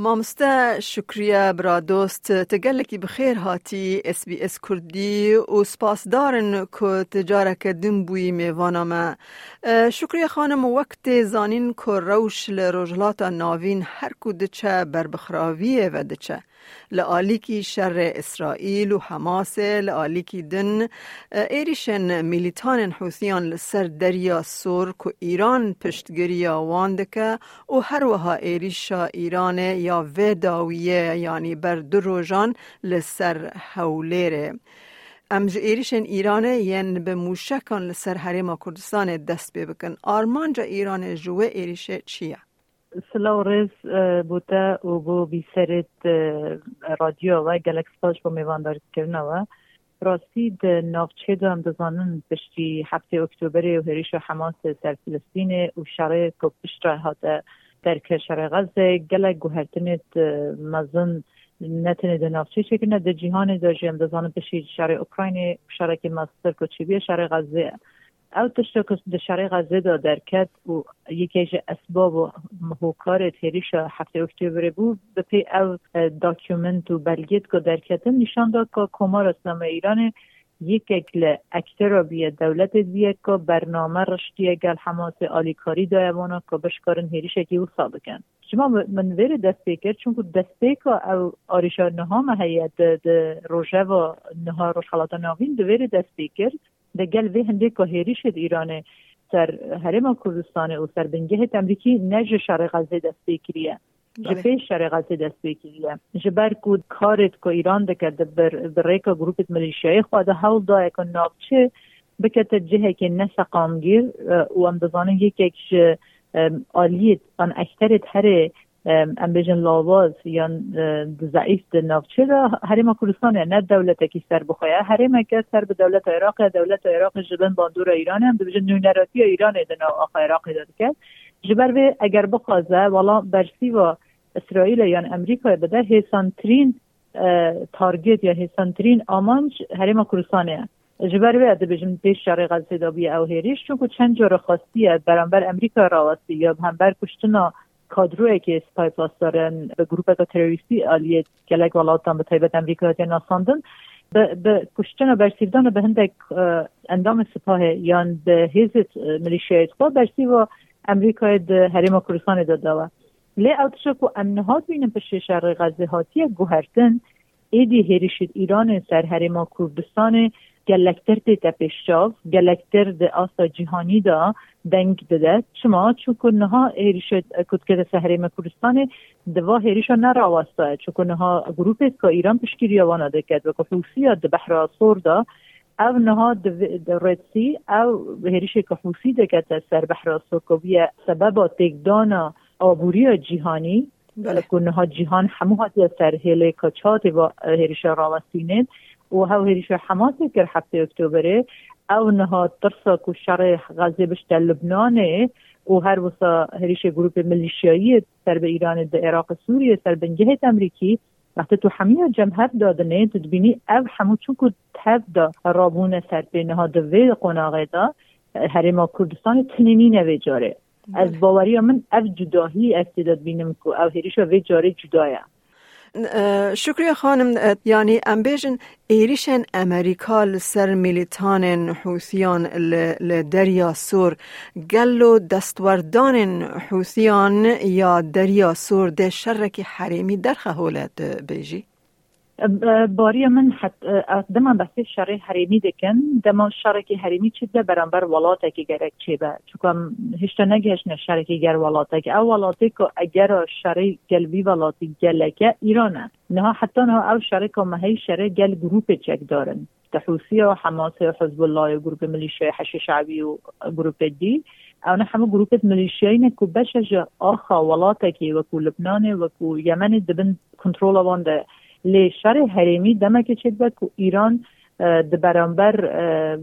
مامسته شکریه برا دوست تگلکی بخیر هاتی اس بی اس کردی و سپاس دارن که تجاره کدن بوی میوانا ما شکریه خانم وقت زانین که روش لروجلات ناوین هر کدچه بر بخراویه و دچه لآلیکی شر اسرائیل و حماس لآلیکی دن ایریشن میلیتان حوثیان لسر دریا سور که ایران پشتگیری واندکه و هر وها ایریشا ایران یا و داویه یعنی بر دو روژان لسر حولیره امج ایریشن ایرانه ین به موشکان لسر حریم کردستان دست بکن. آرمانجا ایران جوه ایریشه چیه؟ سلاورز بوده و بو بیسرت رادیو و گلکس پاش با میوانداری کرنه راستی د نافچه دو هم دزانن بشتی هفته اکتبر و هریش و حماس سر فلسطین و شرع که پشت هاته در کشور غزه گلک گوهرتنت مزن نتنه د نافچه شکنه د جهان دا جیم دزانن بشتی شرع اوکراین شرع که مستر کچیبی شرع غزه. او تشتا که در شرق غزه دا درکت و یکیش اسباب و تیریش هفته اکتبر بود به پی او داکیومنت و بلگیت که درکتن نشان داد که کمار اسلام اکل اکتر بیه دولت بیه که برنامه رشتی گل حماس آلیکاری دایوانا که بشکارن هیریش اکی او سابقن شما من ویر دست بکر چون که دست که او آریشا نها و خلاط ناوین دو ویر دست بکر ده گل وی هنده که هیریش ایران سر حرم کردستان و امریکی نج شرق غزه دست بکریه جفه شرق غزه دست بکریه جبر کود کارت که ایران ده که بر, بر ریکا گروپت ملیشیای خواهد حول دای که نافچه بکت جهه که نسقامگیر و ام بزانه یک یک آلیت آن اکترت هر ام بجن لاواز یا ضعیف د نافچه دا هرما کردستان نه دولت کی سر بخواه هرما که سر به دولت عراق دولت عراق جبن باندور ایران هم بجن نونراتی ایران دنا آخا عراق داد کرد جبر به اگر بخوازه والا برسی و اسرائیل یا امریکا بده هیسانترین تارگت یا هیسانترین آمانج هرما کردستانه جبر اده بجم پیش شرق غزه دا بی او هیریش چون چند جور خاصیه برانبر امریکا راوستی یا هم بر کشتنا کادروی که سپای پلاس دارن به گروه تروریستی آلیه گلک ولاتان به طیبت امریکا یا ناساندن به کشتن و برسیدن به هندک اندام سپاه یا به هیزت ملیشیای خود برسی و امریکا ده حریم کردستان داده و که امنهات بینم پشت شرق غزه هاتی گوهرتن. ایران سر حریم کردستان گلکتر ده پیشاف گلکتر ده آسا جهانی دا دنگ داده شما چون کنها هریش کد که سهره کردستان دوا هریش نرا واسطه چون کنها گروپ که ایران پشکیری وانا دکد و کفوسی ده بحر صور دا او نها دکد سر بحر صور که سبب تکدان آبوری جهانی بله. کنها جهان همو هاتی سر هیله کچات و هریش راوستینید و هاو هریش حماس که هفته اکتبره او نها ترسا کو شر غزه بشت لبنان. و هر وسا هریش گروپ ملیشیایی سر به ایران د عراق سوریه سر بنجهت امریکی. وقتی تو همه جمهر دادنه تدبینی او همو چون که تب دا رابون سر به نها دوی قناغه دا. حریم کردستان تنینی نوی جاره. از باوری من او جداهی استعداد بینم که او هریش و جاره جدایه شکریه خانم یعنی امبیجن ایریشن امریکا لسر میلیتان حوثیان لدریا سور گلو دستوردان حوثیان یا دریا سور ده شرک حریمی در خهولت بیجی؟ باری من حت دما بس شرع حریمی دکن. دما شرکی حریمی چی ده؟ برانبر ولاته که گرک چی به؟ چون هشتا نگهش نه شرکی گر ولاته که. او ولاته که اگر شرع گلوی ولاتی گلکه ایرانه. نه حتی نه او شرک و مهی شرع گل گروپ چک دارن. تحوسی و حماس و حزب الله و گروپ ملیشیا حش شعبی و گروپ دی. او نه همه گروپ ملیشیایی نه که بشه آخا ولاته که وکو لبنان وکو یمن دبن کنترول وانده لی شر حریمی دمک چید بود که ایران د برانبر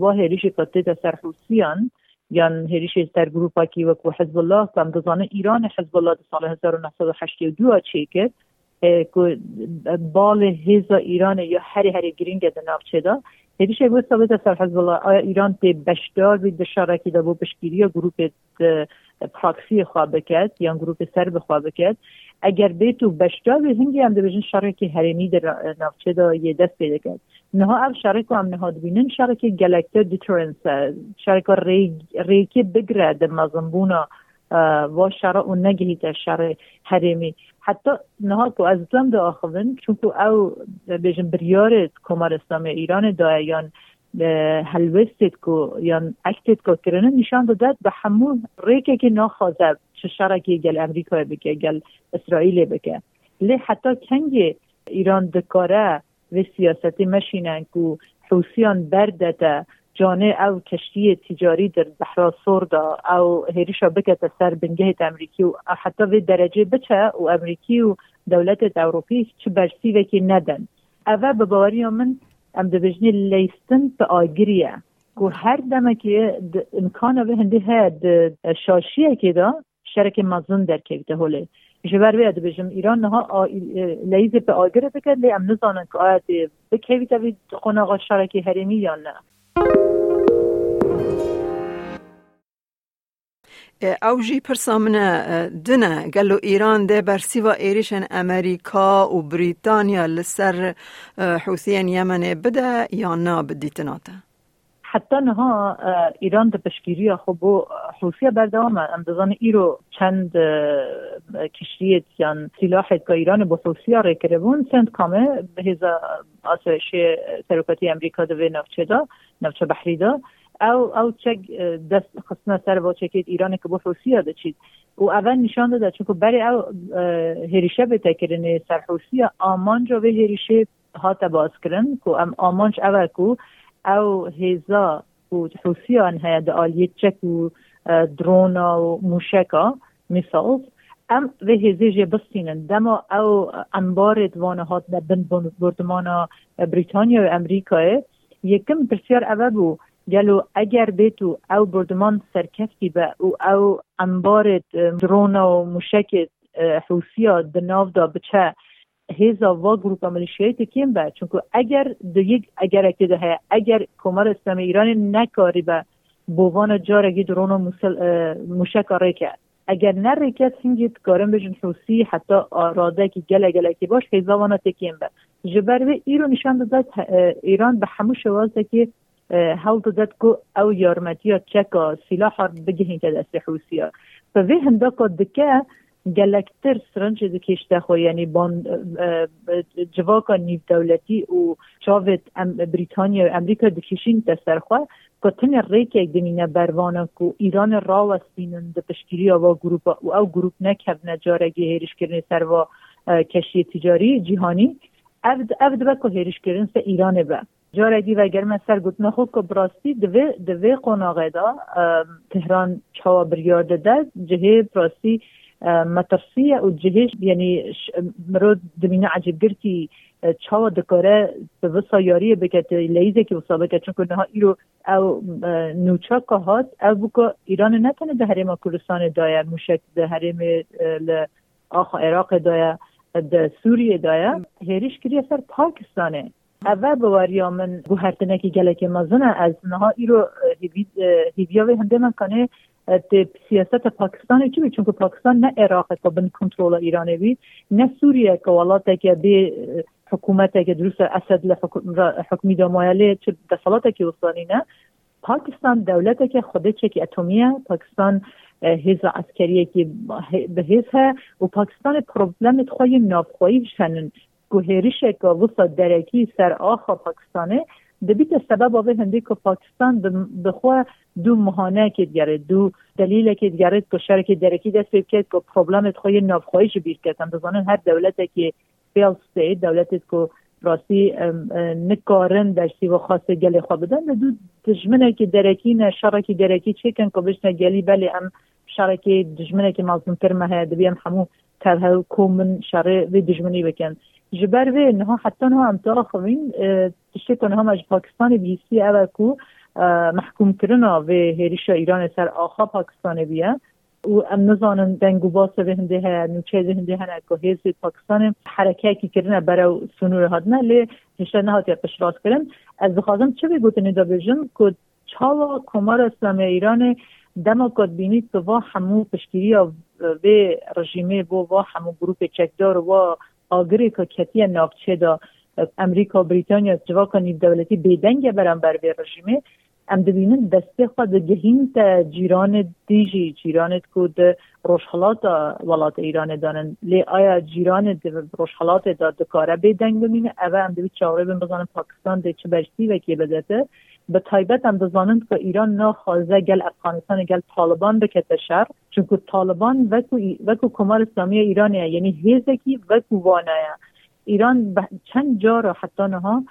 و هریش کتی سر حوثیان یا هریش در گروپا کی وکو حزب الله کم دزانه ایران حزب الله سال 1982 چی کرد که بال هیزا ایران یا هری هری گرینگ د نافچه دا. هریش بود ثابت سر حزب الله ایران تی بشدار بید شرکی دا بو یا گروپ پراکسی خواه بکد یا گروپ سر بخواه بکد اگر بیتو بشجا به هنگی هم بجن شرک حرمی در نافچه دا یه دست پیدا کرد. نها او شرک هم نهاد بینن شرک گلکتر دیترنس شرک ریکی بگره در مزنبونا و شرع و نگهیت شرع حرمی حتی نها کو از دم دا آخوین چون او بجن بریارت کمار اسلام ایران دایان هلوستت اکتت کو کرنه نشان داد به همون ریکه که نخوازه چه شرکی گل امریکا بکه گل اسرائیل بکه. لی حتی کنگ ایران دکاره و سیاستی مشینن که حوسیان بردته جانه او کشتی تجاری در بحر سوردا او هریشا بکت سر بنگه امریکی و حتی به درجه بچه و امریکی و دولت اروپی چه برسی وکی ندن. اوه به باوری من ام دبجنی لیستن به آگریه که هر دمه که امکان به هنده هد شاشیه که دا شرک مزون در کیفته هوله جبر بیاد بجم ایران نها لیز به آگره بکرد لی ام نزانن به کیفته بید خونه شرکی حریمی یا نه او جی پرسامنه دنه گلو ایران ده برسی و ایریشن امریکا و بریتانیا لسر حوثیان یمن بده یا نا بدیتناته حتی نها ایران ده پشگیری خب حوثیه بردوام اندازان ایرو چند کشتیت یا سلاحت که ایران با حوثیه ری کربون سند کامه به هزا آسایش سرکتی امریکا ده نفچه دا نفچه بحری دا او او چک دست خصنا سر با چکید ایران که با روسیه ده چید. و اول نشان داده چون برای او هریشه به تکرین سر روسیه آمان جو به هریشه هات باز کرن که ام آمانش اول کو او هیزا و روسیه انها ده آلیه چک و درون و موشکا مثال. ام و هزیج بستینن. دما او انبار دوانه هات بن بردمان بریتانیا و امریکا یکم بسیار اول بو گلو اگر بیتو او بردمان سرکفتی به او او انبار درون و مشک حوثیا دناو دا بچه هیزا و گروپ ملیشیای تکیم به چون اگر دو یک اگر اکیده اگر کمر اسلام ایران نکاری به بووان جارگی درون و مشک کرد. اگر نه ریکت هنگید کارم بجن حوثی حتی آراده که گله گله که باش هیزا وانا تکیم به جبر به ایرو نشان داد ایران به همو شوازده که هەڵ دەدات کو ئەو یارمەتیە چەکە سیلاح بگهین کە دەستی حوسیە. فێ هەندەکە دکە گەلکتر سرنج دکیشته خو یعنی بان جواکا نیو دولتی و چاوت بریتانیا و امریکا دکیشین تسرخوا کتن ریک دمینه بروانه کو ایران راوستینن د پشکیری و گروپ و او گروپ نکب نجارگی هیرش کردن سر و کشی تجاری جهانی افد افد بکو هیرش کردن سه ایران به جارگی و گرم سر گوتنه خود که براستی دوی دوی قناغه دا تهران چاوا بریار ده جهه براستی مترسیه و جهش یعنی مرو دمینه عجیب گرتی چاوا دکاره به وسا یاری بکت لیزه که وسا بکت چون ها ایرو او نوچا که هاست او بکا ایران نتنه ده حریم کردستان دایه موشک ده حریم آخ عراق دایه ده سوریه دایه اول بواریا من گوهرتنه که گلک مزنه از نها ایرو هیویا و هنده من کنه سیاست پاکستان چی چون که پاکستان نه عراق که بن کنترل ایرانی بی نه سوریه که ولات که به حکومت که درست اسد لحکمی دامایلی چه دفلات که وصانی نه. پاکستان دولت که خودش که اتمیه پاکستان هیز عسکریه که به هیز و پاکستان پروبلم خوی نافخویی شنن. وسط درکی سر آخا پاکستانه دبیت سبب آوه هنده که پاکستان بخوا دو مهانه که دیگره دو دلیل که دیگره که شرک درکی دست بید که پروبلمت خوی نافخواهیش بیر کردن بزانن هر دولت که فیل ستیت دولت که راستی نکارن در سیو خاص گلی خواه بدن. دو دجمنه که درکی نه شرک درکی کن که بشنه گلی بلی ام شرک دجمنه که مازم کرمه های دبی هم همو ترها و جبر و انها حتی انها امتا خوین تشتی کنه هم از پاکستان بیسی اول کو محکوم کرنا و هریشا ایران سر آخا پاکستان بیه. و ام نزانن دنگو باس به هنده ها نوچه هنده ها که هیز پاکستان. حرکه کی کرنه برای سنور هادنه لی هشته نهات یا قشراس کرن. از بخوازم چه بگوتنی دا بجن که چاوا کمار اسلام ایران دما کات بینید که وا همو پشتیری به رژیمه بو و آگری که کتی نافچه دا امریکا بریتانیا جوا کنید دولتی بیدنگ برام بر به رژیمه ام دبینن دسته خود گهین تا جیران دیجی جیران کود روشحالات ولات ایران دانن. لی آیا جیران روشحالات دا دکاره بیدنگ بمینه؟ اوه ام دوی چاوره بزانن پاکستان ده چه برسی وکی بدته به تایبت هم بزانند که ایران ناخوازه گل افغانستان گل طالبان شر چون که طالبان وکو, وکو کمال اسلامی ایرانیه یعنی هیزکی وکو وانه ایران چند جا را حتی نها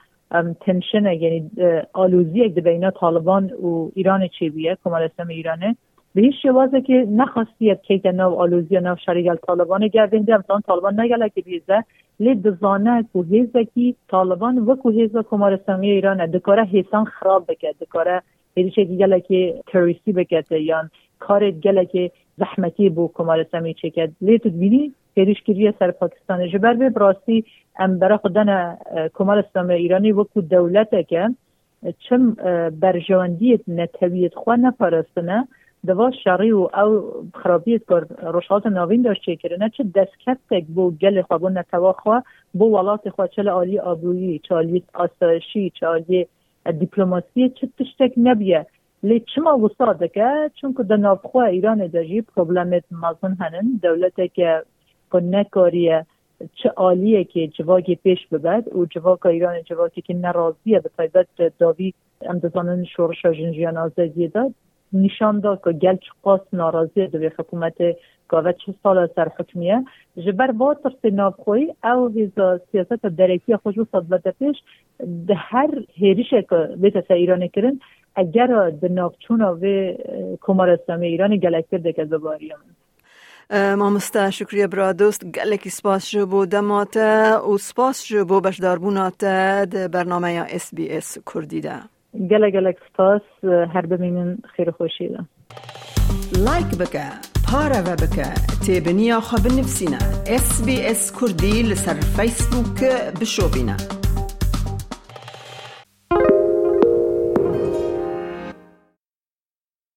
تنشن یعنی آلوزی یک بین طالبان و ایران چی بیه کمال اسلام ایرانه. به هیچ شوازه که نخواستی که نو آلوزی نو شریگل طالبان گرده همسان طالبان نگله که بیزه. لی دزانه کو هیزه کی طالبان و کو هیزه کمال اسلامی ایران دکاره حیثان خراب بکد دکاره هیچ که گله که تروریستی بکد یا کار گله که زحمتی بو کمال اسلامی چکد لی تو بینی پیروشگیری سر پاکستان جبر به براستی ام برا خودن کمال اسلام ایرانی وکو دولته که چم برجواندیت نتویت خواه نپرستنه دوا شری و او خرابیت کر روشات ناوین داشت چه کرنه چه دستکتک بو گل خواه بو نتوا خواه بو ولات خواه چه عالی آبرویی چه عالی آسایشی چه عالی دیپلماسی چه تشتک نبیه. لی چما وساده که چون که خواه ایران داجی پروبلمت مازن هنن دولته که نکاریه چه عالیه که جواگی پیش ببد و جواک ایران جواکی که نرازیه به تایبت داوی امدزانن شورش جنجیان آزادی داد. نشان داد که گل قاس ناراضی دوی حکومت گاوه چه سال سر حکمیه. جبر با ترس نابخوی او هیزا سیاست درکی خوش و صدبت پیش ده هر هیریش که بیت ایران کرن اگر ده نافچون و کمار اسلامی ایران گلک کرده که دوباری مامستا شکریه برا دوست. گلکی سپاس جو بو دماتا و سپاس جو بو بشدار ده برنامه یا اس بی اس کردی گله گلک سپاس هر ببینن خیر ده لایک بکه پارا و بکه تیبنیا خواب نفسینا اس بی اس